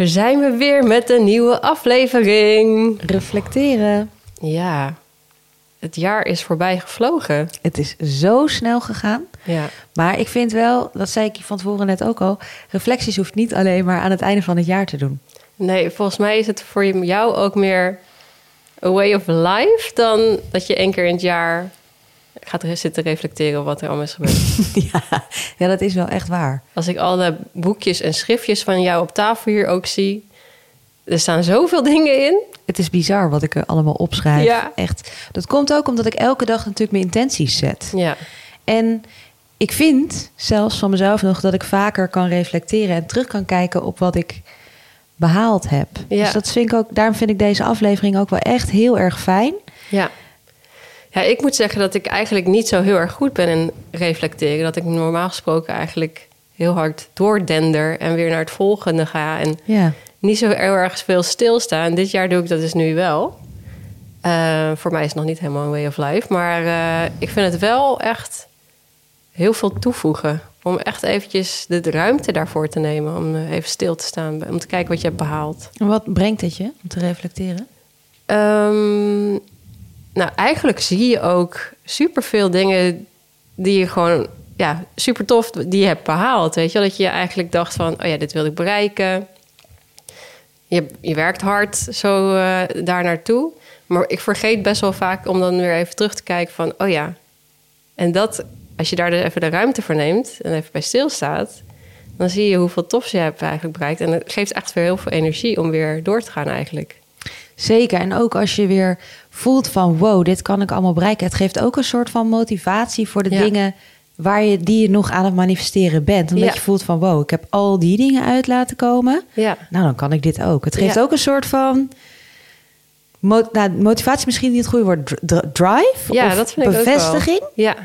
Hier zijn we weer met een nieuwe aflevering. Reflecteren. Ja, het jaar is voorbij gevlogen. Het is zo snel gegaan. Ja, Maar ik vind wel, dat zei ik je van tevoren net ook al, reflecties hoeft niet alleen maar aan het einde van het jaar te doen. nee, volgens mij is het voor jou ook meer a way of life dan dat je één keer in het jaar gaat re- zitten reflecteren op wat er allemaal is gebeurd. ja, ja, dat is wel echt waar. Als ik alle boekjes en schriftjes van jou op tafel hier ook zie, er staan zoveel dingen in. Het is bizar wat ik er allemaal opschrijf. Ja. Echt. Dat komt ook omdat ik elke dag natuurlijk mijn intenties zet. Ja, En ik vind zelfs van mezelf nog dat ik vaker kan reflecteren en terug kan kijken op wat ik behaald heb. Ja. Dus dat vind ik ook, daarom vind ik deze aflevering ook wel echt heel erg fijn. ja. Ja, ik moet zeggen dat ik eigenlijk niet zo heel erg goed ben in reflecteren. Dat ik normaal gesproken eigenlijk heel hard doordender en weer naar het volgende ga. En Ja. niet zo heel erg veel stilstaan. Dit jaar doe ik dat dus nu wel. Eh, voor mij is het nog niet helemaal een way of life. Maar eh, ik vind het wel echt heel veel toevoegen. Om echt eventjes de ruimte daarvoor te nemen. Om eh, even stil te staan. Om te kijken wat je hebt behaald. En wat brengt het je om te reflecteren? Ehm, nou, eigenlijk zie je ook superveel dingen die je gewoon, ja, super tof, die je hebt behaald. Weet je, dat je eigenlijk dacht van, oh ja, dit wil ik bereiken. Je, je werkt hard zo eh, daar naartoe. Maar ik vergeet best wel vaak om dan weer even terug te kijken van, oh ja. En dat, als je daar dus even de ruimte voor neemt en even bij stilstaat, dan zie je hoeveel tofs je hebt eigenlijk bereikt. En het geeft echt weer heel veel energie om weer door te gaan eigenlijk. Zeker. En ook als je weer voelt van wow, dit kan ik allemaal bereiken. Het geeft ook een soort van motivatie voor de Ja. dingen waar je, die je nog aan het manifesteren bent. Omdat Ja. je voelt van wow, ik heb al die dingen uit laten komen. Ja. Nou, dan kan ik dit ook. Het geeft ook een soort van mo- nou, motivatie misschien niet het goede woord. Dr- dr- drive? Ja, of dat vind ik ook wel. bevestiging? Ja.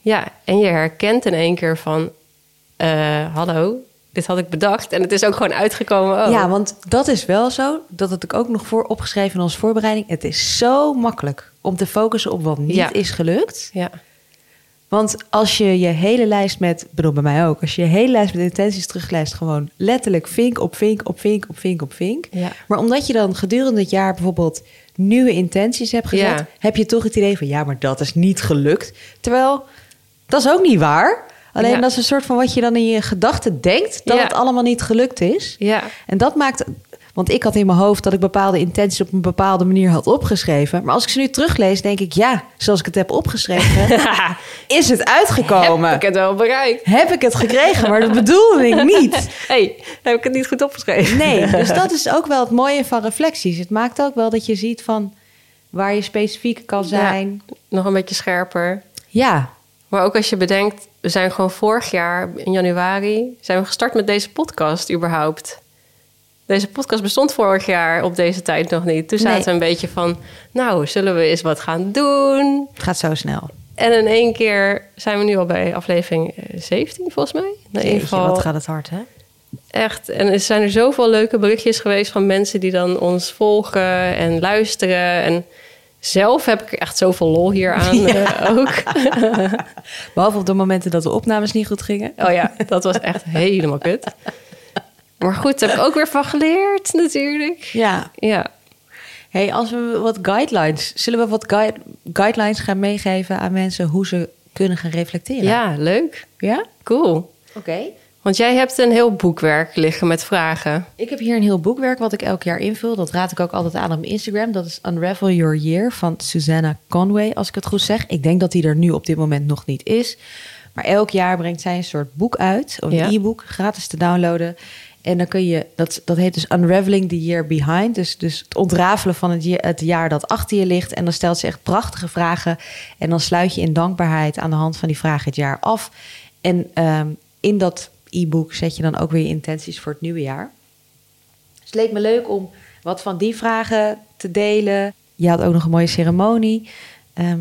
ja, en je herkent in één keer van... eh, hallo, dit had ik bedacht. En het is ook gewoon uitgekomen. Oh. Ja, want dat is wel zo. Dat had ik ook nog voor opgeschreven in onze voorbereiding. Het is zo makkelijk om te focussen op wat niet Ja. is gelukt. ja. Want als je je hele lijst met, bedoel bij mij ook, als je je hele lijst met intenties teruglijst, gewoon letterlijk vink op vink op vink op vink op vink. Ja. Maar omdat je dan gedurende het jaar bijvoorbeeld nieuwe intenties hebt gezet, Ja. heb je toch het idee van ja, maar dat is niet gelukt. Terwijl dat is ook niet waar. Alleen Ja. dat is een soort van wat je dan in je gedachten denkt dat Ja. het allemaal niet gelukt is. Ja. En dat maakt. Want ik had in mijn hoofd dat ik bepaalde intenties op een bepaalde manier had opgeschreven. Maar als ik ze nu teruglees, denk ik ja, zoals ik het heb opgeschreven, is het uitgekomen. Heb ik het wel bereikt? Heb ik het gekregen, maar dat bedoelde ik niet. hey, heb ik het niet goed opgeschreven? Nee, dus dat is ook wel het mooie van reflecties. Het maakt ook wel dat je ziet van waar je specifiek kan zijn. Nog een beetje scherper. Ja, Maar ook als je bedenkt, we zijn gewoon vorig jaar in januari... zijn we gestart met deze podcast überhaupt. Deze podcast bestond vorig jaar op deze tijd nog niet. Toen zaten Nee. we een beetje van... nou, zullen we eens wat gaan doen? het gaat zo snel. En in één keer zijn we nu al bij aflevering eh, 17, volgens mij. In ieder geval wat gaat het hard, hè? echt. En er zijn er zoveel leuke berichtjes geweest van mensen die dan ons volgen en luisteren. En zelf heb ik echt zoveel lol hier aan eh, ook. Behalve op de momenten dat de opnames niet goed gingen. Oh ja, dat was echt helemaal kut. Maar goed, daar heb ik ook weer van geleerd natuurlijk. Ja. Ja, Hey, als we wat guidelines, zullen we wat guide- guidelines gaan meegeven aan mensen hoe ze kunnen gaan reflecteren? ja leuk. Ja? Cool. Oké. Want jij hebt een heel boekwerk liggen met vragen. Ik heb hier een heel boekwerk wat ik elk jaar invul. Dat raad ik ook altijd aan op mijn Instagram. Dat is Unravel Your Year van Susanna Conway, als ik het goed zeg. Ik denk dat die er nu op dit moment nog niet is. Maar elk jaar brengt zij een soort boek uit, een Ja. e-book, gratis te downloaden. En dan kun je, dat, dat heet dus Unraveling the Year Behind. Dus, dus het ontrafelen van het, jaar- het jaar dat achter je ligt. En dan stelt ze echt prachtige vragen. En dan sluit je in dankbaarheid aan de hand van die vragen het jaar af. En ehm, in dat e-book zet je dan ook weer je intenties voor het nieuwe jaar. Dus het leek me leuk om wat van die vragen te delen. Je had ook nog een mooie ceremonie. Ehm,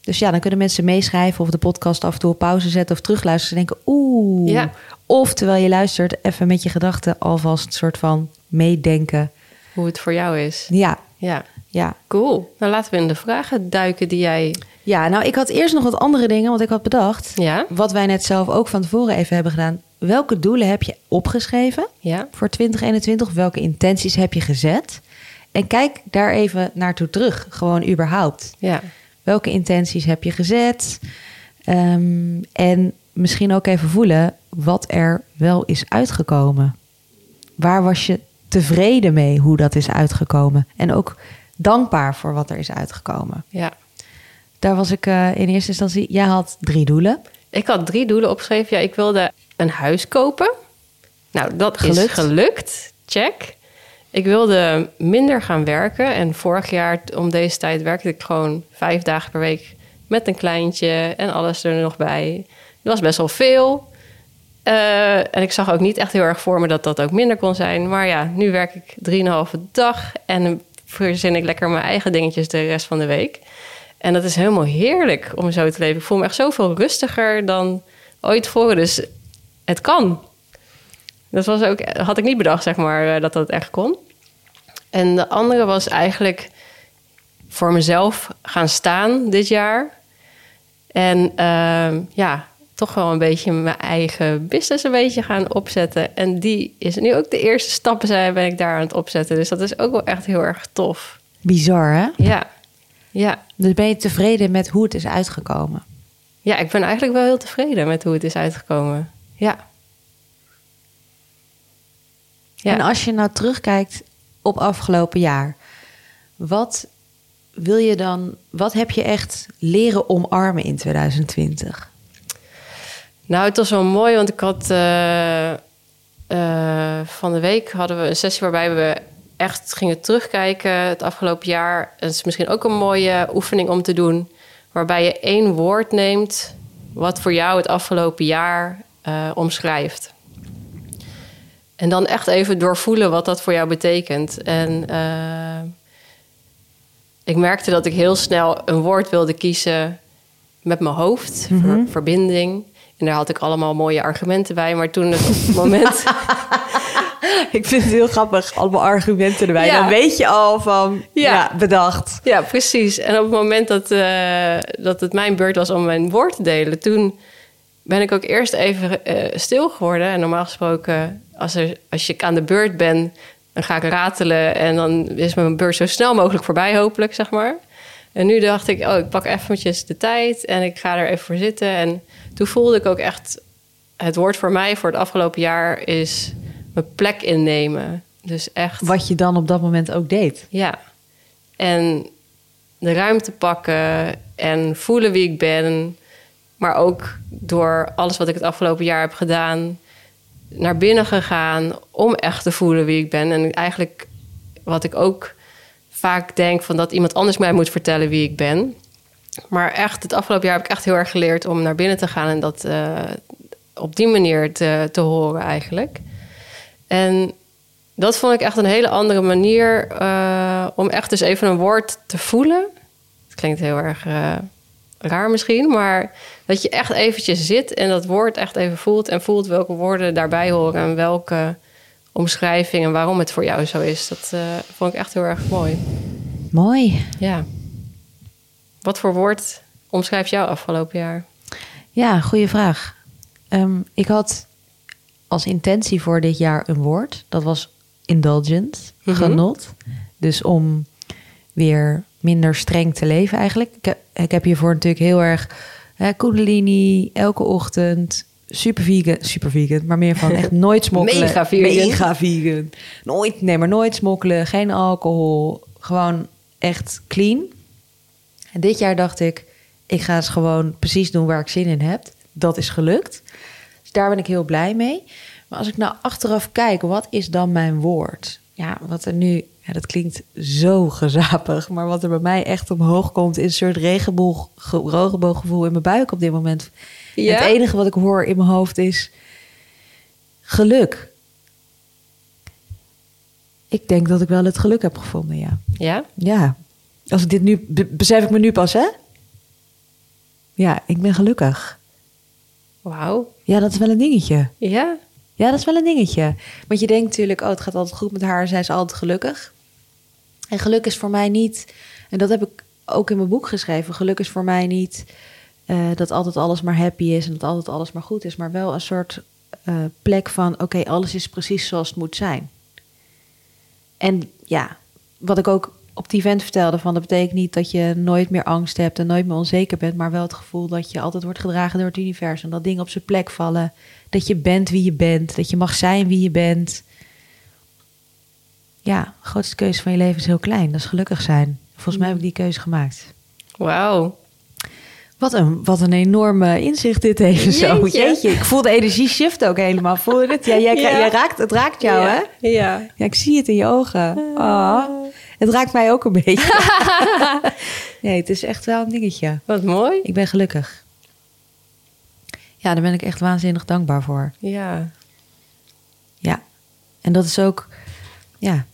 dus ja, dan kunnen mensen meeschrijven of de podcast af en toe op pauze zetten of terugluisteren en denken, oeh. Ja. Of terwijl je luistert, even met je gedachten alvast een soort van meedenken. Hoe het voor jou is. Ja, Ja, ja. cool. Nou, laten we in de vragen duiken die jij... Ja, nou, ik had eerst nog wat andere dingen, want ik had bedacht, Ja? wat wij net zelf ook van tevoren even hebben gedaan. Welke doelen heb je opgeschreven Ja? voor 2021? Welke intenties heb je gezet? En kijk daar even naartoe terug, gewoon überhaupt. Ja. Welke intenties heb je gezet? Ehm, en misschien ook even voelen wat er wel is uitgekomen. Waar was je tevreden mee hoe dat is uitgekomen? En ook dankbaar voor wat er is uitgekomen. Ja. Daar was ik eh, in eerste instantie. Jij had drie doelen. Ik had drie doelen opgeschreven. Ja, ik wilde een huis kopen. Nou, dat is Gelukt. gelukt. Check. Ik wilde minder gaan werken. En vorig jaar om deze tijd werkte ik gewoon vijf dagen per week met een kleintje en alles er nog bij. Dat was best wel veel. Eh, en ik zag ook niet echt heel erg voor me dat dat ook minder kon zijn. Maar ja, nu werk ik drieënhalve dag en verzin ik lekker mijn eigen dingetjes de rest van de week. En dat is helemaal heerlijk om zo te leven. Ik voel me echt zoveel rustiger dan ooit tevoren. Dus het kan. Dat was ook, had ik niet bedacht, zeg maar, eh, dat dat echt kon. En de andere was eigenlijk voor mezelf gaan staan dit jaar. En ehm, ja, toch wel een beetje mijn eigen business een beetje gaan opzetten. En die is nu ook de eerste stappen zijn, ben ik daar aan het opzetten. Dus dat is ook wel echt heel erg tof. Bizar, hè? Ja, ja. Dus ben je tevreden met hoe het is uitgekomen? Ja, ik ben eigenlijk wel heel tevreden met hoe het is uitgekomen. Ja. Ja. En als je nou terugkijkt op afgelopen jaar, wat wil je dan, wat heb je echt leren omarmen in 2020? Nou, het was wel mooi, want ik had eh, eh, van de week hadden we een sessie waarbij we echt gingen terugkijken het afgelopen jaar. Het is misschien ook een mooie oefening om te doen, waarbij je één woord neemt wat voor jou het afgelopen jaar eh, omschrijft. En dan echt even doorvoelen wat dat voor jou betekent. En eh, ik merkte dat ik heel snel een woord wilde kiezen met mijn hoofd, ver- verbinding. En daar had ik allemaal mooie argumenten bij. Maar toen het moment... Ik vind het heel grappig, allemaal argumenten erbij. Ja. Dan weet je al van, ja, Ja. bedacht. Ja, precies. En op het moment dat, eh, dat het mijn beurt was om mijn woord te delen... toen ben ik ook eerst even eh, stil geworden. En normaal gesproken, als, er, als je aan de beurt bent... dan ga ik ratelen en dan is mijn beurt zo snel mogelijk voorbij hopelijk, zeg maar. En nu dacht ik, oh, ik pak eventjes de tijd en ik ga er even voor zitten. En toen voelde ik ook echt... het woord voor mij voor het afgelopen jaar is mijn plek innemen. Dus echt... Wat je dan op dat moment ook deed. Ja. En de ruimte pakken en voelen wie ik ben. Maar ook door alles wat ik het afgelopen jaar heb gedaan, naar binnen gegaan om echt te voelen wie ik ben. En eigenlijk wat ik ook vaak denk van dat iemand anders mij moet vertellen wie ik ben. Maar echt, het afgelopen jaar heb ik echt heel erg geleerd om naar binnen te gaan en dat eh, op die manier te, te horen eigenlijk. En dat vond ik echt een hele andere manier eh, om echt dus even een woord te voelen. Het klinkt heel erg eh, raar misschien, maar dat je echt eventjes zit en dat woord echt even voelt en voelt welke woorden daarbij horen en welke omschrijving en waarom het voor jou zo is. Dat eh, vond ik echt heel erg mooi. Mooi. Ja. Wat voor woord omschrijft jou afgelopen jaar? Ja, goede vraag. Ehm, ik had als intentie voor dit jaar een woord. Dat was indulgent, Mhm. genot. Dus om weer minder streng te leven eigenlijk. Ik heb, ik heb hiervoor natuurlijk heel erg hè, kundalini, elke ochtend. Super vegan, super vegan, maar meer van echt nooit smokkelen. Mega vegan. Mega vegan. Nooit, nee, maar nooit smokkelen, geen alcohol. Gewoon echt clean. En dit jaar dacht ik, ik ga het gewoon precies doen waar ik zin in heb. Dat is gelukt. Dus daar ben ik heel blij mee. Maar als ik nou achteraf kijk, wat is dan mijn woord? Ja, wat er nu, ja, dat klinkt zo gezapig. Maar wat er bij mij echt omhoog komt, is een soort regenboog, ge- regenbooggevoel in mijn buik op dit moment. Ja? Het enige wat ik hoor in mijn hoofd is geluk. Ik denk dat ik wel het geluk heb gevonden, ja. Ja? Ja. Als ik dit nu... be- besef ik me nu pas, hè? Ja, ik ben gelukkig. Wauw. Ja, dat is wel een dingetje. Ja? Ja, dat is wel een dingetje. Want je denkt natuurlijk, oh, het gaat altijd goed met haar. Zij is altijd gelukkig. En geluk is voor mij niet... En dat heb ik ook in mijn boek geschreven. Geluk is voor mij niet eh, dat altijd alles maar happy is... en dat altijd alles maar goed is. Maar wel een soort eh, plek van... oké, alles is precies zoals het moet zijn. En ja, wat ik ook op die event vertelde... van dat betekent niet dat je nooit meer angst hebt... en nooit meer onzeker bent... maar wel het gevoel dat je altijd wordt gedragen door het universum. Dat dingen op zijn plek vallen. Dat je bent wie je bent. Dat je mag zijn wie je bent. Ja, de grootste keuze van je leven is heel klein. Dat is gelukkig zijn. Volgens mij heb ik die keuze gemaakt. Wauw. Wat een, wat een enorme inzicht dit even zo. Jeetje. Jeetje, ik voel de energie shift ook helemaal. Voel je het? Ja, jij, Ja. jij raakt, het raakt jou, ja. hè? Ja. Ja, ik zie het in je ogen. Oh, het raakt mij ook een beetje. nee, het is echt wel een dingetje. Wat mooi. Ik ben gelukkig. Ja, daar ben ik echt waanzinnig dankbaar voor. Ja. Ja, en dat is ook... Ja,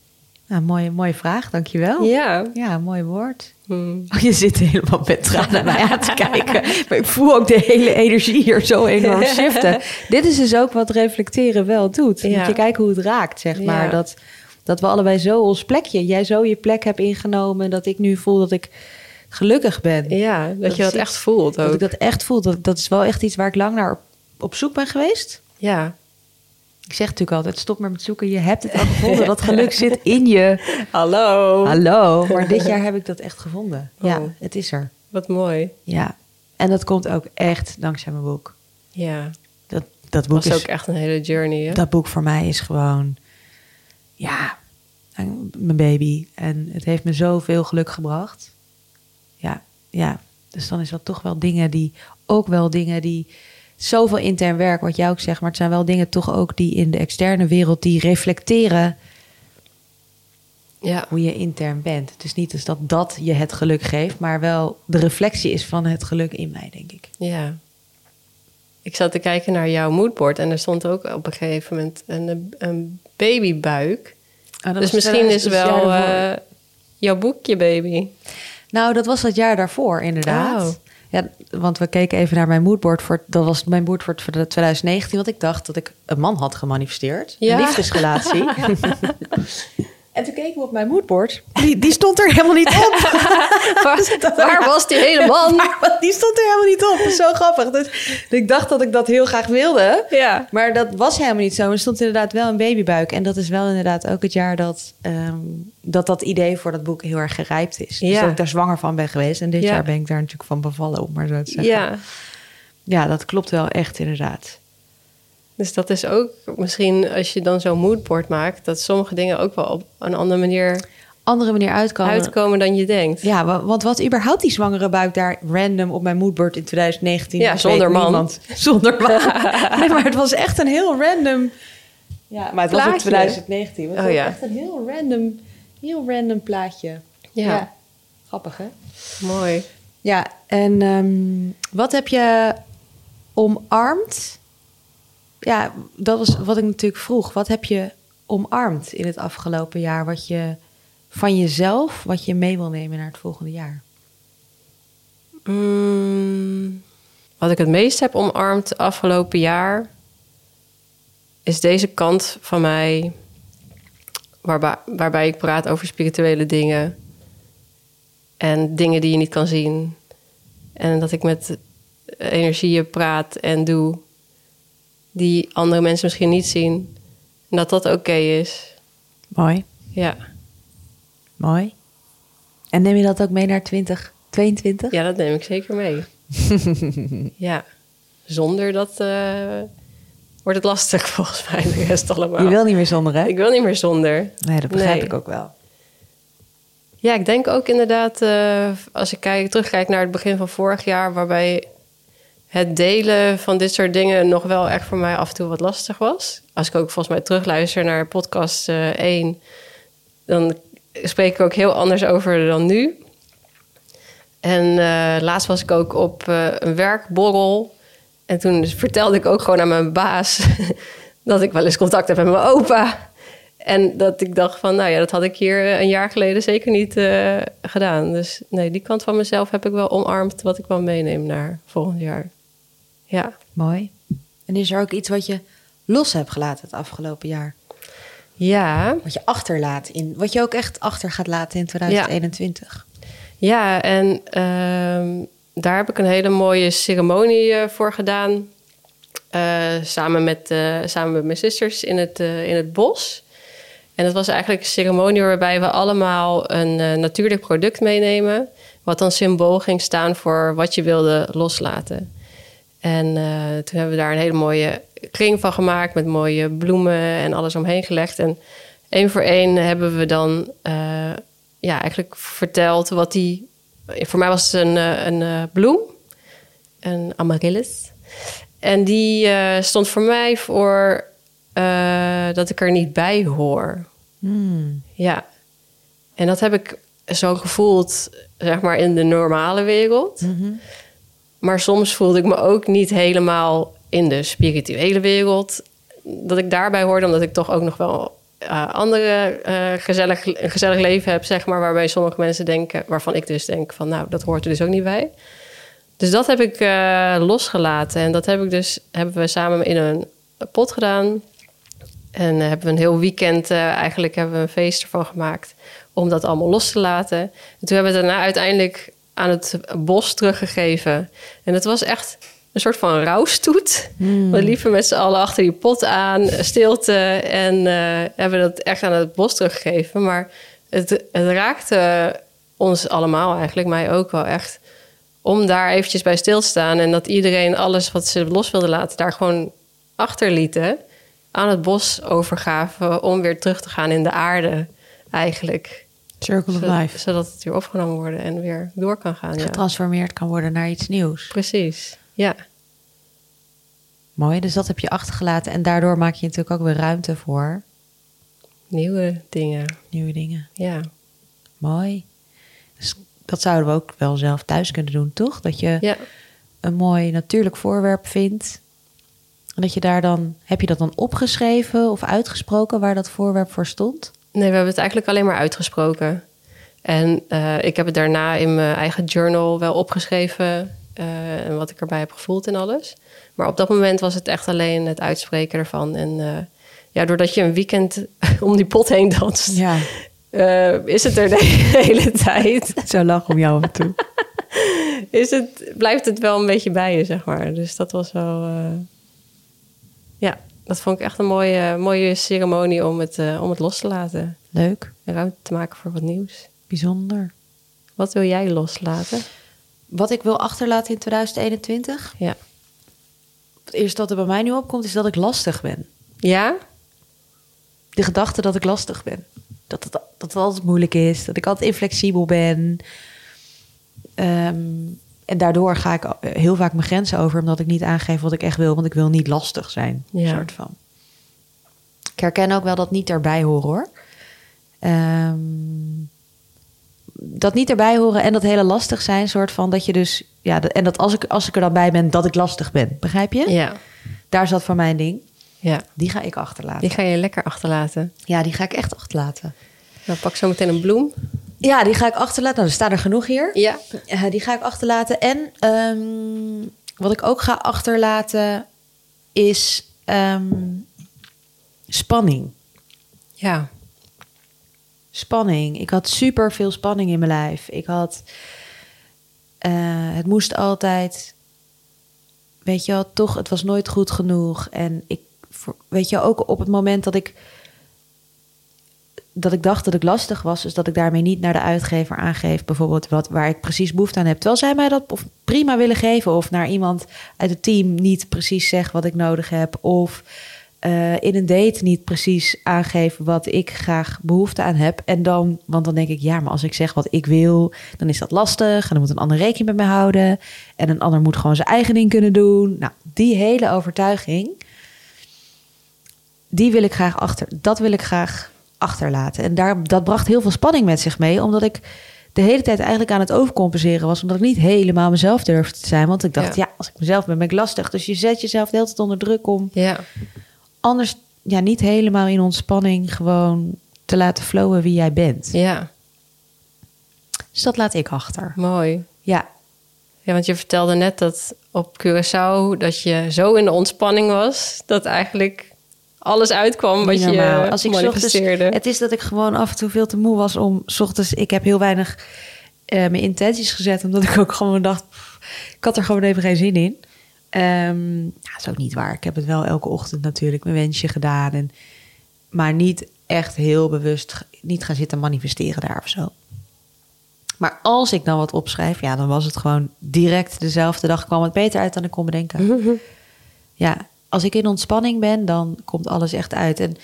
nou, mooie, mooie vraag, dankjewel. Ja. Ja, mooi woord. Hmm. Oh, je zit helemaal met tranen naar mij aan te kijken. Maar ik voel ook de hele energie hier zo enorm shiften. Dit is dus ook wat reflecteren wel doet. Ja. Moet je kijken hoe het raakt, zeg maar. Ja. Dat, dat we allebei zo ons plekje... Jij zo je plek hebt ingenomen... dat ik nu voel dat ik gelukkig ben. Ja, dat, Dat je dat echt voelt Dat ook. ik dat echt voel. Dat, dat is wel echt iets waar ik lang naar op, op zoek ben geweest. Ja. Ik zeg natuurlijk altijd, stop maar met zoeken. Je hebt het al gevonden. Dat geluk zit in je. Hallo. Hallo. Maar dit jaar heb ik dat echt gevonden. Ja, Oh. het is er. Wat mooi. Ja. En dat komt ook echt dankzij mijn boek. Ja. Dat, dat boek was is... ook echt een hele journey, hè? Dat boek voor mij is gewoon... Ja, mijn baby. En het heeft me zoveel geluk gebracht. Ja, ja. Dus dan is dat toch wel dingen die... Ook wel dingen die... Zoveel intern werk, wat jij ook zegt. Maar het zijn wel dingen toch ook die in de externe wereld... die reflecteren Ja. hoe je intern bent. Het is niet dus dat dat je het geluk geeft... maar wel de reflectie is van het geluk in mij, denk ik. Ja. Ik zat te kijken naar jouw moodboard en er stond ook op een gegeven moment een, een babybuik. dus misschien is wel eh, jouw boekje baby. Nou, dat was dat jaar daarvoor, inderdaad. Oh. Ja, want we keken even naar mijn moodboard. Voor, dat was mijn moodboard voor de 2019. Want ik dacht dat ik een man had gemanifesteerd. Ja. Een liefdesrelatie. en toen keken we op mijn moodboard. Die, die stond er helemaal niet op. Waar, waar was die hele man? Die stond er helemaal niet op. Dat is zo grappig. Dus ik dacht dat ik dat heel graag wilde. Ja. Maar dat was helemaal niet zo. Er stond inderdaad wel een babybuik. En dat is wel inderdaad ook het jaar dat ehm, dat, dat idee voor dat boek heel erg gerijpt is. Dus Ja. dat ik daar zwanger van ben geweest. En dit Ja. jaar ben ik daar natuurlijk van bevallen, om maar zo te zeggen. Ja. Ja, dat klopt wel echt inderdaad. Dus dat is ook misschien als je dan zo'n moodboard maakt, dat sommige dingen ook wel op een andere manier Andere manier uitkomen. uitkomen dan je denkt. Ja, wa- want wat überhaupt die zwangere buik daar random op mijn moodboard in 2019. Ja, zonder man. niemand. Zonder man. nee, maar het was echt een heel random... Ja, maar het was ook Plaatje. 2019. Het Oh, was ja. echt een heel random, heel random plaatje. Ja. Grappig, hè? Mooi. Ja, en ehm, wat heb je omarmd? Ja, dat was wat ik natuurlijk vroeg. Wat heb je omarmd in het afgelopen jaar? Wat je van jezelf, wat je mee wil nemen naar het volgende jaar? Mm, wat ik het meest heb omarmd het afgelopen jaar is deze kant van mij waarbij, waarbij ik praat over spirituele dingen en dingen die je niet kan zien. En dat ik met energieën praat en doe die andere mensen misschien niet zien. En dat dat oké is. Mooi, Ja. mooi. En neem je dat ook mee naar 2022? ja, dat neem ik zeker mee. ja. Zonder dat eh, wordt het lastig volgens mij de rest allemaal. Je wil niet meer zonder, hè? Ik wil niet meer zonder. Nee, dat begrijp Nee. ik ook wel. Ja, ik denk ook inderdaad, eh, als ik kijk, terugkijk naar het begin van vorig jaar, waarbij het delen van dit soort dingen nog wel echt voor mij af en toe wat lastig was. Als ik ook volgens mij terugluister naar podcast eh 1, dan spreek ik ook heel anders over dan nu. En eh, laatst was ik ook op eh, een werkborrel. En toen vertelde ik ook gewoon aan mijn baas dat ik wel eens contact heb met mijn opa. En dat ik dacht van, nou ja, dat had ik hier een jaar geleden zeker niet uh, gedaan. Dus nee, die kant van mezelf heb ik wel omarmd wat ik wel meeneem naar volgend jaar. Ja. Mooi. En is er ook iets wat je los hebt gelaten het afgelopen jaar? Ja. Wat je achterlaat in, wat je ook echt achter gaat laten in 2021. Ja, ja en uh, daar heb ik een hele mooie ceremonie uh, voor gedaan. Uh, samen, met, samen met mijn zusters in het, in het bos. En dat was eigenlijk een ceremonie waarbij we allemaal een natuurlijk product meenemen. Wat dan symbool ging staan voor wat je wilde loslaten. En toen hebben we daar een hele mooie kring van gemaakt met mooie bloemen en alles omheen gelegd. En één voor één hebben we dan uh, ja, eigenlijk verteld wat die. Voor mij was het een, eh, een, eh, bloem, een amaryllis. En die stond voor mij voor dat ik er niet bij hoor. Hmm. Ja. En dat heb ik zo gevoeld, zeg maar, in de normale wereld. Mm -hmm. Maar soms voelde ik me ook niet helemaal in de spirituele wereld. Dat ik daarbij hoorde, omdat ik toch ook nog wel uh, andere uh, gezellig, een gezellig leven heb, zeg maar, waarbij sommige mensen denken, waarvan ik dus denk van, nou, dat hoort er dus ook niet bij. Dus dat heb ik uh, losgelaten en dat heb ik dus hebben we samen in een pot gedaan. En hebben we een heel weekend eigenlijk hebben we een feest ervan gemaakt om dat allemaal los te laten. En toen hebben we daarna uiteindelijk aan het bos teruggegeven. En het was echt een soort van rouwstoet. Hmm. We liepen met z'n allen achter die pot aan, stilte. En uh, hebben dat echt aan het bos teruggegeven. Maar het, het, raakte ons allemaal eigenlijk, mij ook wel echt... om daar eventjes bij stil te staan... en dat iedereen alles wat ze los wilde laten... daar gewoon achterlieten, aan het bos overgaven... om weer terug te gaan in de aarde eigenlijk... Circle of life. Zodat het weer opgenomen wordt en weer door kan gaan. Getransformeerd ja. kan worden naar iets nieuws. Precies, ja. Mooi, dus dat heb je achtergelaten. En daardoor maak je natuurlijk ook weer ruimte voor... Nieuwe dingen. Nieuwe dingen. Ja. Mooi. Dus dat zouden we ook wel zelf thuis kunnen doen, toch? Dat je ja. een mooi natuurlijk voorwerp vindt. En dat je daar dan... Heb je dat dan opgeschreven of uitgesproken waar dat voorwerp voor stond? Nee, we hebben het eigenlijk alleen maar uitgesproken. En uh, ik heb het daarna in mijn eigen journal wel opgeschreven. Uh, en wat ik erbij heb gevoeld en alles. Maar op dat moment was het echt alleen het uitspreken ervan. En uh, ja, doordat je een weekend om die pot heen danst, ja. is het er de hele tijd. Zo lach om jou af en toe. is het, blijft het wel een beetje bij je, zeg maar. Dus dat was wel. ja, dat vond ik echt een mooie, mooie ceremonie om het, uh, om het los te laten. Leuk. En ruimte te maken voor wat nieuws. Bijzonder. Wat wil jij loslaten? Wat ik wil achterlaten in 2021? Ja. Het eerste wat er bij mij nu opkomt is dat ik lastig ben. Ja? De gedachte dat ik lastig ben. Dat het, dat het altijd moeilijk is. Dat ik altijd inflexibel ben. Um, en daardoor ga ik heel vaak mijn grenzen over, omdat ik niet aangeef wat ik echt wil, want ik wil niet lastig zijn. Ja. Soort van. Ik herken ook wel dat niet erbij horen hoor. Um, dat niet erbij horen en dat hele lastig zijn, soort van dat je dus, ja, en dat als ik, als ik er dan bij ben, dat ik lastig ben. Begrijp je? Ja. Daar zat voor mij een ding. Ja. Die ga ik achterlaten. Die ga je lekker achterlaten. Ja, die ga ik echt achterlaten. Nou, pak zo meteen een bloem. Ja, die ga ik achterlaten. Nou, er staan er genoeg hier. Ja. Uh, die ga ik achterlaten. En um, wat ik ook ga achterlaten is um, spanning. Ja. Spanning. Ik had super veel spanning in mijn lijf. Ik had. Uh, het moest altijd. Weet je wel, toch, het was nooit goed genoeg. En ik, weet je, ook op het moment dat ik dat ik dacht dat ik lastig was, dus dat ik daarmee niet naar de uitgever aangeef, bijvoorbeeld wat, waar ik precies behoefte aan heb. Terwijl zij mij dat prima willen geven, of naar iemand uit het team niet precies zeg wat ik nodig heb, of uh, in een date niet precies aangeven wat ik graag behoefte aan heb. En dan, want dan denk ik, ja, maar als ik zeg wat ik wil, dan is dat lastig. En dan moet een ander rekening met mij houden. En een ander moet gewoon zijn eigen ding kunnen doen. Nou, die hele overtuiging, die wil ik graag achter. Dat wil ik graag achterlaten. En daar, dat bracht heel veel spanning met zich mee, omdat ik de hele tijd eigenlijk aan het overcompenseren was, omdat ik niet helemaal mezelf durfde te zijn. Want ik dacht, ja, ja als ik mezelf ben, ben ik lastig. Dus je zet jezelf de hele tijd onder druk om ja. anders ja, niet helemaal in ontspanning gewoon te laten flowen wie jij bent. Ja, Dus dat laat ik achter. mooi. Ja, Ja, want je vertelde net dat op Curaçao dat je zo in de ontspanning was dat eigenlijk alles uitkwam wat je normaal. Als ik ochtends- manifesteerde. het is dat ik gewoon af en toe veel te moe was om 's ochtends. Ik heb heel weinig eh, mijn intenties gezet, omdat ik ook gewoon dacht, pff, ik had er gewoon even geen zin in. Ehm ja, dat is ook niet waar. Ik heb het wel elke ochtend natuurlijk mijn wensje gedaan. En, maar niet echt heel bewust, niet gaan zitten manifesteren daar of zo. Maar als ik dan wat opschrijf, ja, dan was het gewoon direct dezelfde dag kwam het beter uit dan ik kon bedenken. Ja, als ik in ontspanning ben, dan komt alles echt uit. En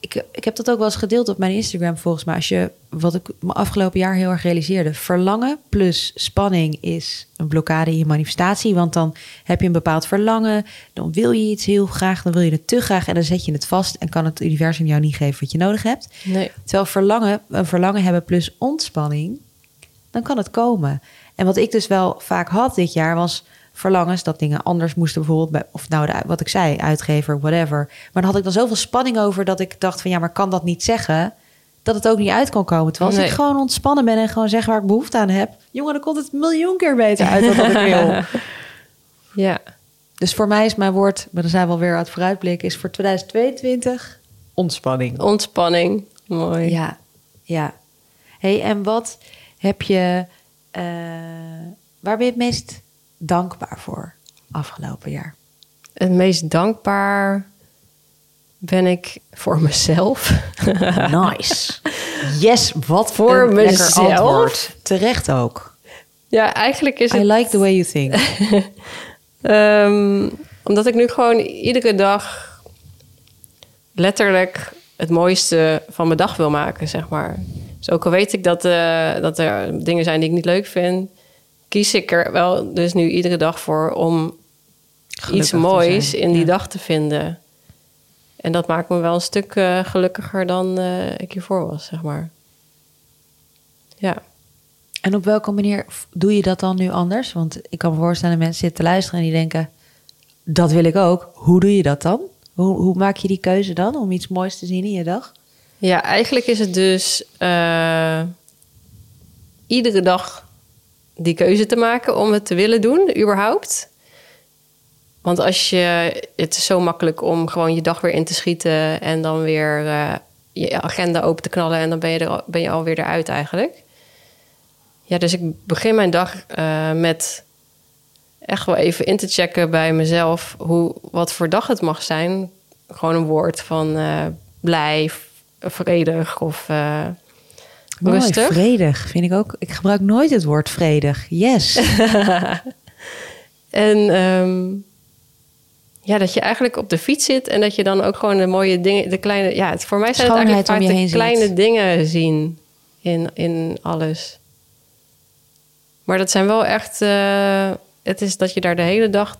ik, ik heb dat ook wel eens gedeeld op mijn Instagram volgens mij. Als je, wat ik me afgelopen jaar heel erg realiseerde. Verlangen plus spanning is een blokkade in je manifestatie. Want dan heb je een bepaald verlangen. Dan wil je iets heel graag, dan wil je het te graag. En dan zet je het vast en kan het universum jou niet geven wat je nodig hebt. Nee. Terwijl verlangen, een verlangen hebben plus ontspanning, dan kan het komen. En wat ik dus wel vaak had dit jaar was verlangens dat dingen anders moesten bijvoorbeeld bij, of nou de, wat ik zei, uitgever, whatever. Maar dan had ik dan zoveel spanning over dat ik dacht van ja, maar kan dat niet zeggen dat het ook niet uit kan komen. Terwijl als Nee. ik gewoon ontspannen ben en gewoon zeg waar ik behoefte aan heb, jongen, dan komt het een miljoen keer beter uit dan wat ik wil. Ja. Dus voor mij is mijn woord, maar dan zijn we alweer aan het vooruitblikken, is voor 2022 ontspanning. Ontspanning. Mooi. Ja, ja. hey, en wat heb je, eh, waar ben je het meest dankbaar voor afgelopen jaar? Het meest dankbaar ben ik voor mezelf. Nice. Yes, wat Voor een lekker mezelf? antwoord. Terecht ook. ja, eigenlijk is het... I like the way you think. Ehm, omdat ik nu gewoon iedere dag letterlijk het mooiste van mijn dag wil maken, zeg maar. Dus ook al weet ik dat, eh, dat er dingen zijn die ik niet leuk vind, kies ik er wel dus nu iedere dag voor om Gelukkig iets moois in die ja. dag te vinden. En dat maakt me wel een stuk eh, gelukkiger dan eh, ik hiervoor was, zeg maar. Ja. En op welke manier doe je dat dan nu anders? Want ik kan me voorstellen dat mensen zitten te luisteren en die denken... dat wil ik ook. Hoe doe je dat dan? Hoe, hoe maak je die keuze dan om iets moois te zien in je dag? Ja, eigenlijk is het dus eh, iedere dag die keuze te maken om het te willen doen, überhaupt. Want als je, het is zo makkelijk om gewoon je dag weer in te schieten en dan weer eh, je agenda open te knallen en dan ben je, er, ben je alweer eruit eigenlijk. Ja, dus ik begin mijn dag eh, met echt wel even in te checken bij mezelf hoe, wat voor dag het mag zijn. Gewoon een woord van eh, blij, vredig of eh, Mooi, rustig. vredig vind ik ook. Ik gebruik nooit het woord vredig. Yes. En ehm, ja, dat je eigenlijk op de fiets zit en dat je dan ook gewoon de mooie dingen, de kleine, ja, het, voor mij zijn het eigenlijk vaak de ziet. kleine dingen zien in, in alles. Maar dat zijn wel echt, eh, het is dat je daar de hele dag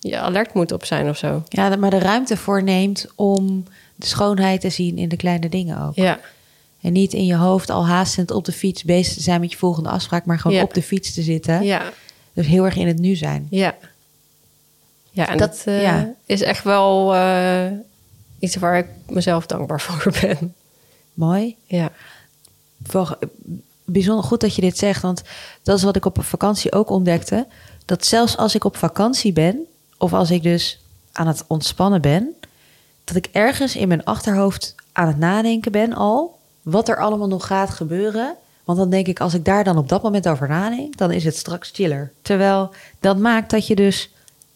je alert moet op zijn of zo. Ja, maar de ruimte voor neemt om de schoonheid te zien in de kleine dingen ook. Ja, En niet in je hoofd al haastend op de fiets bezig te zijn met je volgende afspraak, maar gewoon Ja. op de fiets te zitten. ja, Dus heel erg in het nu zijn. ja. Ja, en Dat- eh, ja. is echt wel eh, iets waar ik mezelf dankbaar voor ben. Mooi. Ja, Wel, bijzonder goed dat je dit zegt, want dat is wat ik op vakantie ook ontdekte. Dat zelfs als ik op vakantie ben, of als ik dus aan het ontspannen ben, dat ik ergens in mijn achterhoofd aan het nadenken ben al, wat er allemaal nog gaat gebeuren. Want dan denk ik, als ik daar dan op dat moment over nadenk, dan is het straks chiller. Terwijl dat maakt dat je dus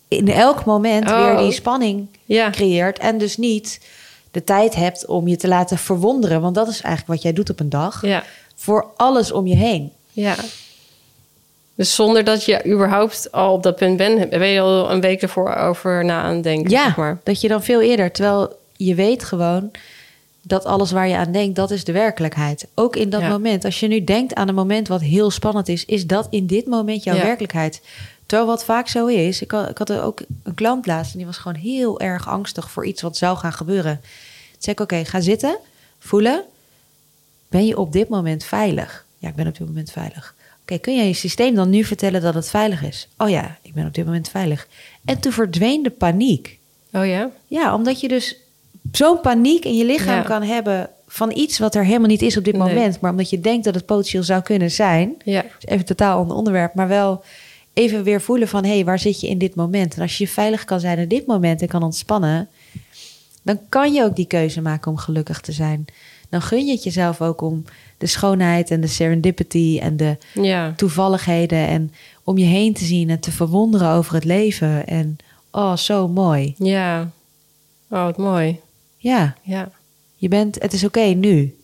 in elk moment Oh. weer die spanning ja. creëert en dus niet de tijd hebt om je te laten verwonderen. Want dat is eigenlijk wat jij doet op een dag ja. voor alles om je heen. Ja. Dus zonder dat je überhaupt al op dat punt bent, ben je al een week ervoor over na aan denken. Ja, Zeg maar. dat je dan veel eerder, terwijl je weet gewoon dat alles waar je aan denkt, dat is de werkelijkheid. Ook in dat Ja. moment. Als je nu denkt aan een moment wat heel spannend is, is dat in dit moment jouw Ja. werkelijkheid. Terwijl wat vaak zo is, ik had, ik had er ook een klant laatst en die was gewoon heel erg angstig voor iets wat zou gaan gebeuren. Toen zei ik, oké, ga zitten, voelen. Ben je op dit moment veilig? Ja, ik ben op dit moment veilig. Oké, kun je je systeem dan nu vertellen dat het veilig is? Oh ja, ik ben op dit moment veilig. En toen verdween de paniek. Oh ja? Ja, omdat je dus zo'n paniek in je lichaam Ja. kan hebben van iets wat er helemaal niet is op dit Nee. moment, maar omdat je denkt dat het potentieel zou kunnen zijn. Ja. Dus even totaal ander onderwerp, maar wel even weer voelen van hé, hey, waar zit je in dit moment? En als je veilig kan zijn in dit moment en kan ontspannen, dan kan je ook die keuze maken om gelukkig te zijn. Dan gun je het jezelf ook om de schoonheid en de serendipity en de Ja. toevalligheden en om je heen te zien en te verwonderen over het leven. En oh, zo mooi. Ja. Oh, wat mooi. Ja, Ja. je bent, het is oké nu.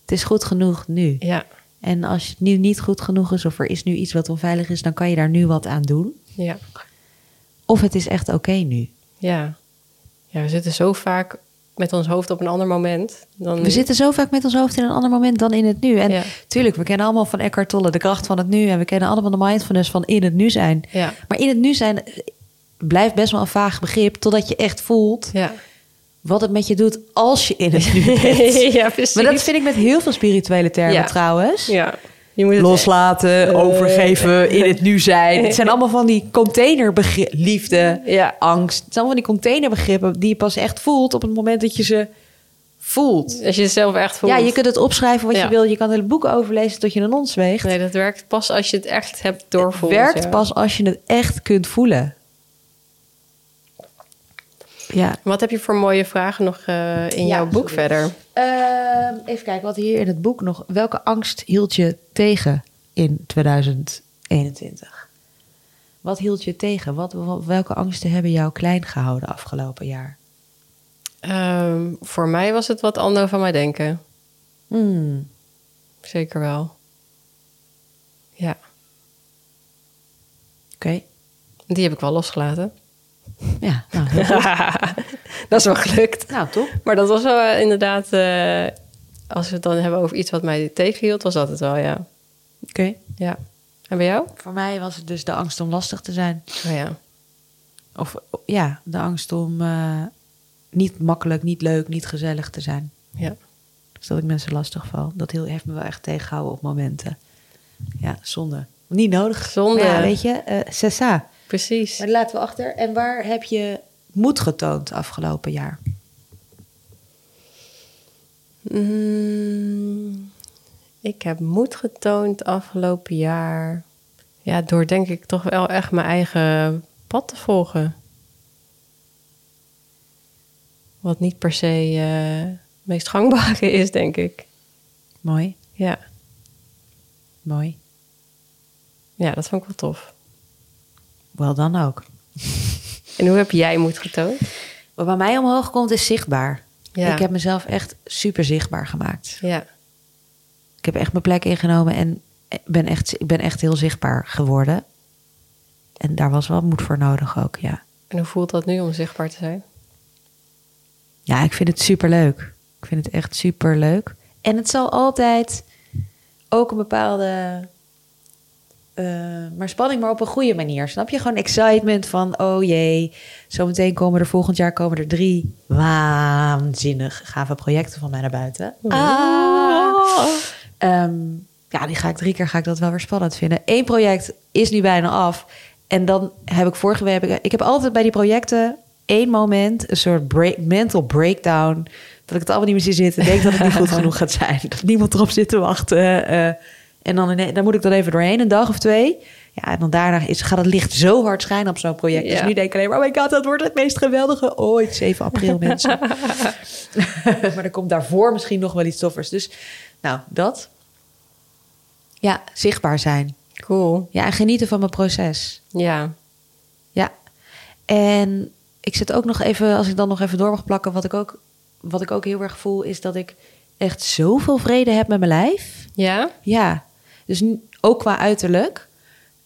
Het is goed genoeg nu. Ja. En als het nu niet goed genoeg is of er is nu iets wat onveilig is, dan kan je daar nu wat aan doen. Ja. Of het is echt oké nu. Ja. Ja, we zitten zo vaak met ons hoofd op een ander moment. Dan We zitten zo vaak met ons hoofd in een ander moment dan in het nu. En Ja. tuurlijk, we kennen allemaal van Eckhart Tolle de kracht van het nu. En we kennen allemaal de mindfulness van in het nu zijn. Ja. Maar in het nu zijn blijft best wel een vaag begrip. Totdat je echt voelt Ja. Wat het met je doet als je in het nu bent. ja, precies. Maar dat vind ik met heel veel spirituele termen Ja. trouwens. Ja. Je moet het Loslaten, Eh. overgeven, in het nu zijn. Het zijn allemaal van die containerbegrippen. Liefde, Ja. angst. Het zijn allemaal van die containerbegrippen die je pas echt voelt op het moment dat je ze voelt. Als je het zelf echt voelt. Ja, je kunt het opschrijven wat Ja. je wil. Je kan het boek overlezen tot je een ons weegt. Nee, dat werkt pas als je het echt hebt het doorvoeld. werkt ja. pas als je het echt kunt voelen. Ja. Wat heb je voor mooie vragen nog eh, in Ja, jouw boek sorry. verder? Ehm, even kijken, wat hier in het boek nog. Welke angst hield je tegen in 2021? Wat hield je tegen? Wat, welke angsten hebben jou klein gehouden afgelopen jaar? Ehm, voor mij was het wat anderen van mij denken. Hmm, Zeker wel. Ja, Oké. die heb ik wel losgelaten. Ja, nou, dat is wel gelukt. nou, top. Maar dat was wel eh, inderdaad... eh, als we het dan hebben over iets wat mij tegenhield, was dat het wel, ja. Oké. Ja. En bij jou? Voor mij was het dus de angst om lastig te zijn. Oh ja. Of ja, de angst om eh, niet makkelijk, niet leuk, niet gezellig te zijn. Ja. Dus dat ik mensen lastig val. Dat heel, heeft me wel echt tegengehouden op momenten. Ja, zonde. Niet nodig. Zonde. Maar Ja, weet je, eh Sessa. Precies. Maar laten we achter. En waar heb je moed getoond afgelopen jaar? Mm, ik heb moed getoond afgelopen jaar. Ja, door denk ik toch wel echt mijn eigen pad te volgen. Wat niet per se eh, het meest gangbare is, denk ik. Mooi, Ja. mooi. ja, dat vond ik wel tof. Wel dan ook. En hoe heb jij moed getoond? Wat bij mij omhoog komt is zichtbaar. Ja. Ik heb mezelf echt super zichtbaar gemaakt. Ja, Ik heb echt mijn plek ingenomen en ben echt, ik ben echt heel zichtbaar geworden. En daar was wel moed voor nodig ook, ja. en hoe voelt dat nu om zichtbaar te zijn? Ja, ik vind het super leuk. Ik vind het echt super leuk. En het zal altijd ook een bepaalde. Eh, maar spanning, maar op een goede manier. Snap je? Gewoon excitement van: oh jee, zometeen komen er volgend jaar komen er drie waanzinnig gave projecten van mij naar buiten. Ah. Ehm, ja, die ga ik drie keer ga ik dat wel weer spannend vinden. Eén project is nu bijna af. En dan heb ik vorige week... Heb ik, ik heb altijd bij die projecten één moment... een soort break, mental breakdown... dat ik het allemaal niet meer zie zitten... denk dat het niet goed genoeg gaat zijn. Dat niemand erop zit te wachten. eh, en dan, dan moet ik dan even doorheen, een dag of twee... Ja, en dan daarna is, gaat het licht zo hard schijnen op zo'n project. Dus Ja. nu denk ik alleen maar... oh my god, dat wordt het meest geweldige ooit. 7 april, mensen. maar er komt daarvoor misschien nog wel iets toffers. Dus nou, dat. Ja, zichtbaar zijn. Cool. Ja, en genieten van mijn proces. Ja, Ja. En ik zit ook nog even, als ik dan nog even door mag plakken, wat ik ook, wat ik ook heel erg voel, is dat ik echt zoveel vrede heb met mijn lijf. ja, Ja, dus ook qua uiterlijk.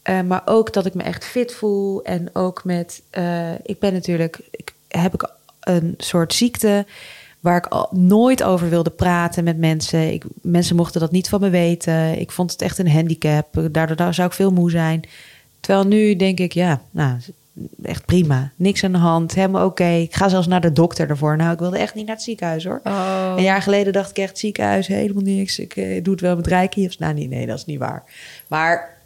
eh, maar ook dat ik me echt fit voel. En ook met, eh, ik ben natuurlijk, ik, heb ik een soort ziekte waar ik al nooit over wilde praten met mensen. Ik, mensen mochten dat niet van me weten. Ik vond het echt een handicap. Daardoor daar zou ik veel moe zijn. Terwijl nu denk ik, ja, nou, echt prima. Niks aan de hand, helemaal oké. Ik ga zelfs naar de dokter ervoor. Nou, ik wilde echt niet naar het ziekenhuis hoor. Oh. Een jaar geleden dacht ik echt ziekenhuis, helemaal niks. Ik eh, doe het wel met. Of, nou, nee, nee, dat is niet waar. Maar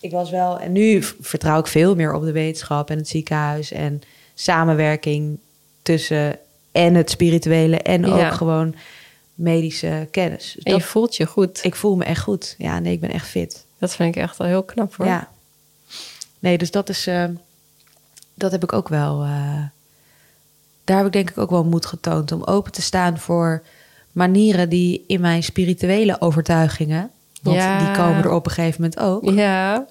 ik was wel... En nu vertrouw ik veel meer op de wetenschap en het ziekenhuis... en samenwerking tussen en het spirituele en ook gewoon medische kennis. Dus En je dat, voelt je goed. ik voel me echt goed. Ja, nee, ik ben echt fit. Dat vind ik echt wel heel knap hoor. Ja. Nee, dus dat is. eh, dat heb ik ook wel. eh, daar heb ik denk ik ook wel moed getoond om open te staan voor manieren die in mijn spirituele overtuigingen. Want Ja. die komen er op een gegeven moment ook. Ja,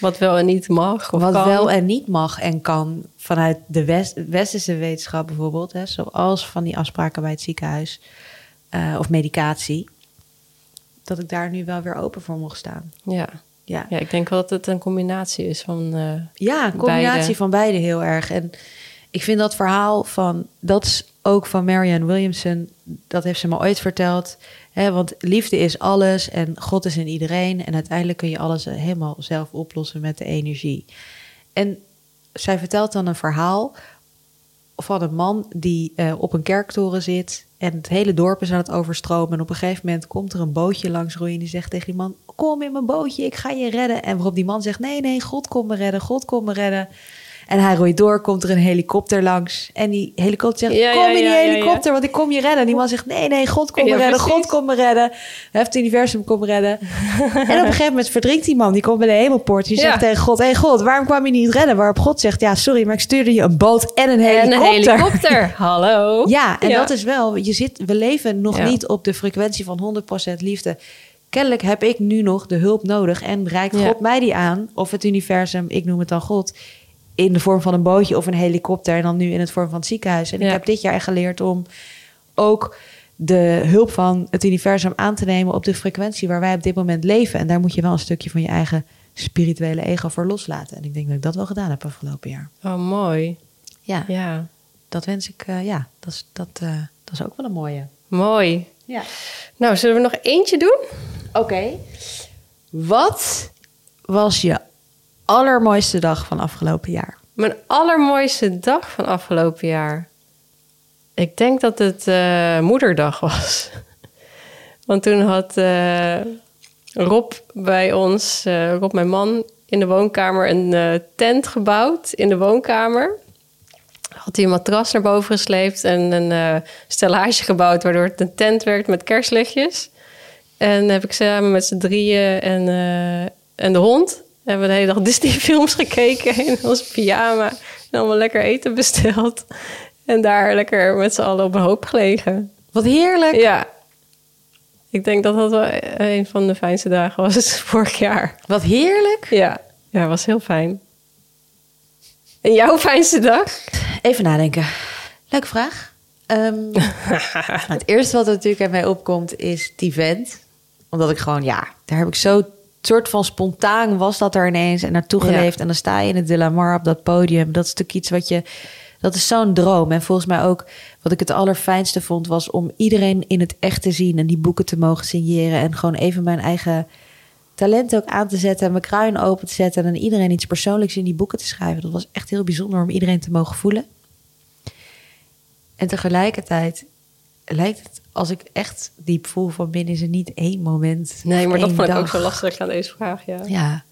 wat wel en niet mag. Of wat kan. wel en niet mag en kan vanuit de West, westerse wetenschap bijvoorbeeld. Hè, zoals van die afspraken bij het ziekenhuis eh, of medicatie. Dat ik daar nu wel weer open voor mocht staan. Ja. Ja, ja, ik denk wel dat het een combinatie is van... eh, Ja, een combinatie Beide. van beide heel erg. En ik vind dat verhaal van, dat is ook van Marianne Williamson, dat heeft ze me ooit verteld. Hè, want liefde is alles en God is in iedereen. En uiteindelijk kun je alles eh, helemaal zelf oplossen met de energie. En zij vertelt dan een verhaal van een man die eh, op een kerktoren zit. En het hele dorp is aan het overstromen. En op een gegeven moment komt er een bootje langs roeien. En die zegt tegen die man: Kom in mijn bootje, ik ga je redden. En waarop die man zegt: Nee, nee, God komt me redden, God komt me redden. En hij roeit door, komt er een helikopter langs. En die helikopter zegt: Ja, Kom ja, in die ja, helikopter, want ik kom je redden. En die man zegt: Nee, nee, God komt me redden, God komt me redden. Het universum komt me redden. en op een gegeven moment verdrinkt die man. Die komt bij de hemelpoort. Die zegt tegen God: Hé hey God, waarom kwam je niet redden? Waarop God zegt: Ja, sorry, maar ik stuurde je een boot en een en helikopter. een helikopter. Hallo. Ja, en dat is wel, je zit, we leven nog niet op de frequentie van 100% liefde. Kennelijk heb ik nu nog de hulp nodig en reikt Ja. God mij die aan, of het universum, ik noem het dan God, in de vorm van een bootje of een helikopter en dan nu in het vorm van het ziekenhuis. En ik heb dit jaar echt geleerd om ook de hulp van het universum aan te nemen op de frequentie waar wij op dit moment leven. En daar moet je wel een stukje van je eigen spirituele ego voor loslaten. En ik denk dat ik dat wel gedaan heb afgelopen jaar. Oh, mooi. Ja, Ja, dat wens ik, eh, ja, dat is, dat, eh, dat is ook wel een mooie. mooi. Ja. Nou, zullen we nog eentje doen? Oké. Wat was je allermooiste dag van afgelopen jaar? Mijn allermooiste dag van afgelopen jaar. Ik denk dat het eh, moederdag was. Want toen had eh, Rob bij ons, eh, Rob mijn man, in de woonkamer een tent gebouwd in de woonkamer. Had hij een matras naar boven gesleept en een stellage gebouwd, waardoor het een tent werd met kerstlichtjes. En heb ik samen met z'n drieën en, en de hond hebben we de hele dag Disney-films gekeken in ons pyjama. En allemaal lekker eten besteld. En daar lekker met z'n allen op een hoop gelegen. Wat heerlijk. Ja. Ik denk dat dat wel een van de fijnste dagen was vorig jaar. Wat heerlijk. Ja, ja was heel fijn. En jouw fijnste dag? Even nadenken. Leuke vraag. Ehm, het eerste wat er natuurlijk in mij opkomt is die vent. Omdat ik gewoon, ja, daar heb ik zo soort van spontaan was dat er ineens en naartoe Ja. geleefd. En dan sta je in het De La Mar op dat podium. Dat is natuurlijk iets wat je, dat is zo'n droom. En volgens mij ook, wat ik het allerfijnste vond, was om iedereen in het echt te zien en die boeken te mogen signeren. En gewoon even mijn eigen talent ook aan te zetten, mijn kruin open te zetten en iedereen iets persoonlijks in die boeken te schrijven. Dat was echt heel bijzonder om iedereen te mogen voelen. En tegelijkertijd lijkt het, als ik echt diep voel van binnen, is er niet één moment. Nee, maar dat vond ik ook zo lastig aan deze vraag, ja. Ja,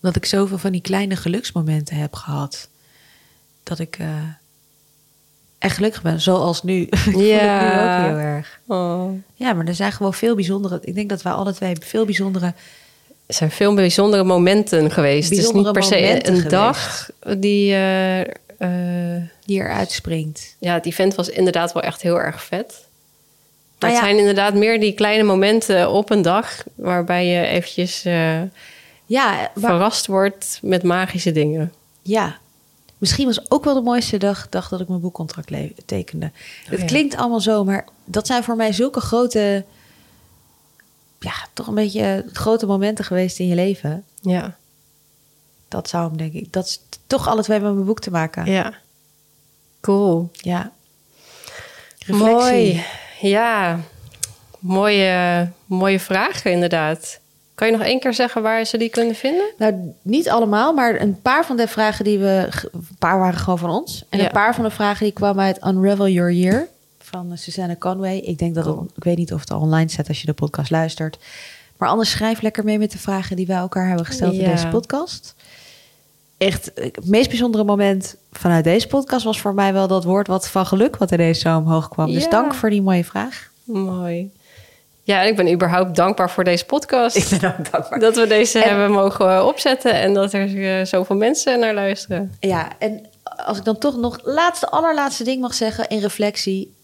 dat ik zoveel van die kleine geluksmomenten heb gehad. Dat ik eh, echt gelukkig ben, zoals nu. ik voel het nu Ja. ook heel erg. Oh. Ja, maar er zijn gewoon veel bijzondere... Ik denk dat wij alle twee veel bijzondere... Er zijn veel bijzondere momenten geweest. Bijzondere het is niet per se een geweest. dag die... eh, eh, die eruit springt. ja, het event was inderdaad wel echt heel erg vet. Maar het ja. zijn inderdaad meer die kleine momenten op een dag... waarbij je eventjes eh, Ja, verrast wordt met magische dingen. ja, misschien was ook wel de mooiste dag, dag dat ik mijn boekcontract tekende. het ja. klinkt allemaal zo, maar dat zijn voor mij zulke grote... Ja, toch een beetje grote momenten geweest in je leven. Ja, Dat zou hem, denk ik. Dat is toch alle twee met mijn boek te maken. ja. Cool. Ja. Reflectie. Mooi. Ja, mooie, mooie vragen inderdaad. Kan je nog één keer zeggen waar ze die kunnen vinden? Nou, niet allemaal, maar een paar van de vragen die we... Een paar waren gewoon van ons. En Ja. een paar van de vragen die kwamen uit Unravel Your Year van Susanne Conway. Ik denk dat het, ik weet niet of het al online zet als je de podcast luistert. Maar anders schrijf lekker mee met de vragen die wij elkaar hebben gesteld in deze podcast. Echt het meest bijzondere moment vanuit deze podcast was voor mij wel dat woord wat van geluk wat ineens zo omhoog kwam. Dus dank voor die mooie vraag. Mooi. Ja, en ik ben überhaupt dankbaar voor deze podcast. Ik ben ook dankbaar. Dat we deze En- hebben mogen eh, opzetten en dat er eh, zoveel mensen naar luisteren. Ja, en als ik dan toch nog laatste, allerlaatste ding mag zeggen in reflectie.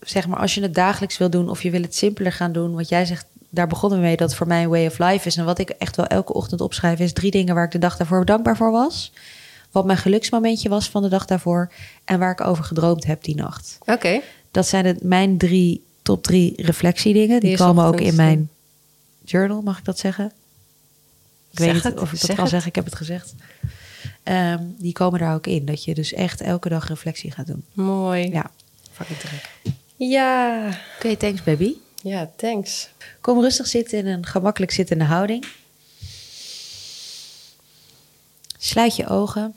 Zeg maar, als je het dagelijks wil doen of je wil het simpeler gaan doen. Wat jij zegt, daar begonnen we mee dat het voor mij een way of life is. En wat ik echt wel elke ochtend opschrijf is drie dingen waar ik de dag daarvoor dankbaar voor was. Wat mijn geluksmomentje was van de dag daarvoor. En waar ik over gedroomd heb die nacht. Oké. Dat zijn het, mijn drie top drie reflectiedingen. Die, komen ook in mijn journal, mag ik dat zeggen? Ik Zeg weet niet het, of ik dat zeg kan het. zeggen, ik heb het gezegd. Ehm, die komen daar ook in. Dat je dus echt elke dag reflectie gaat doen. Mooi. Ja, fucking druk. Ja. Oké, thanks baby. Ja, thanks. Kom rustig zitten in een gemakkelijk zittende houding. Sluit je ogen.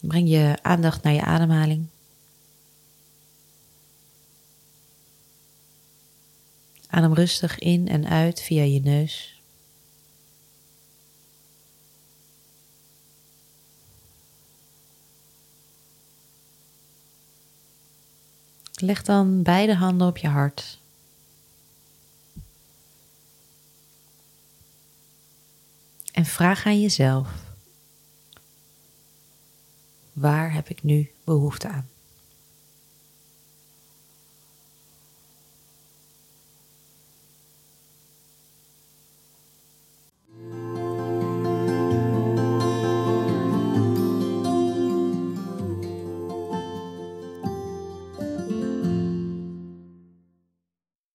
Breng je aandacht naar je ademhaling. Adem rustig in en uit via je neus. Leg dan beide handen op je hart. En vraag aan jezelf: waar heb ik nu behoefte aan?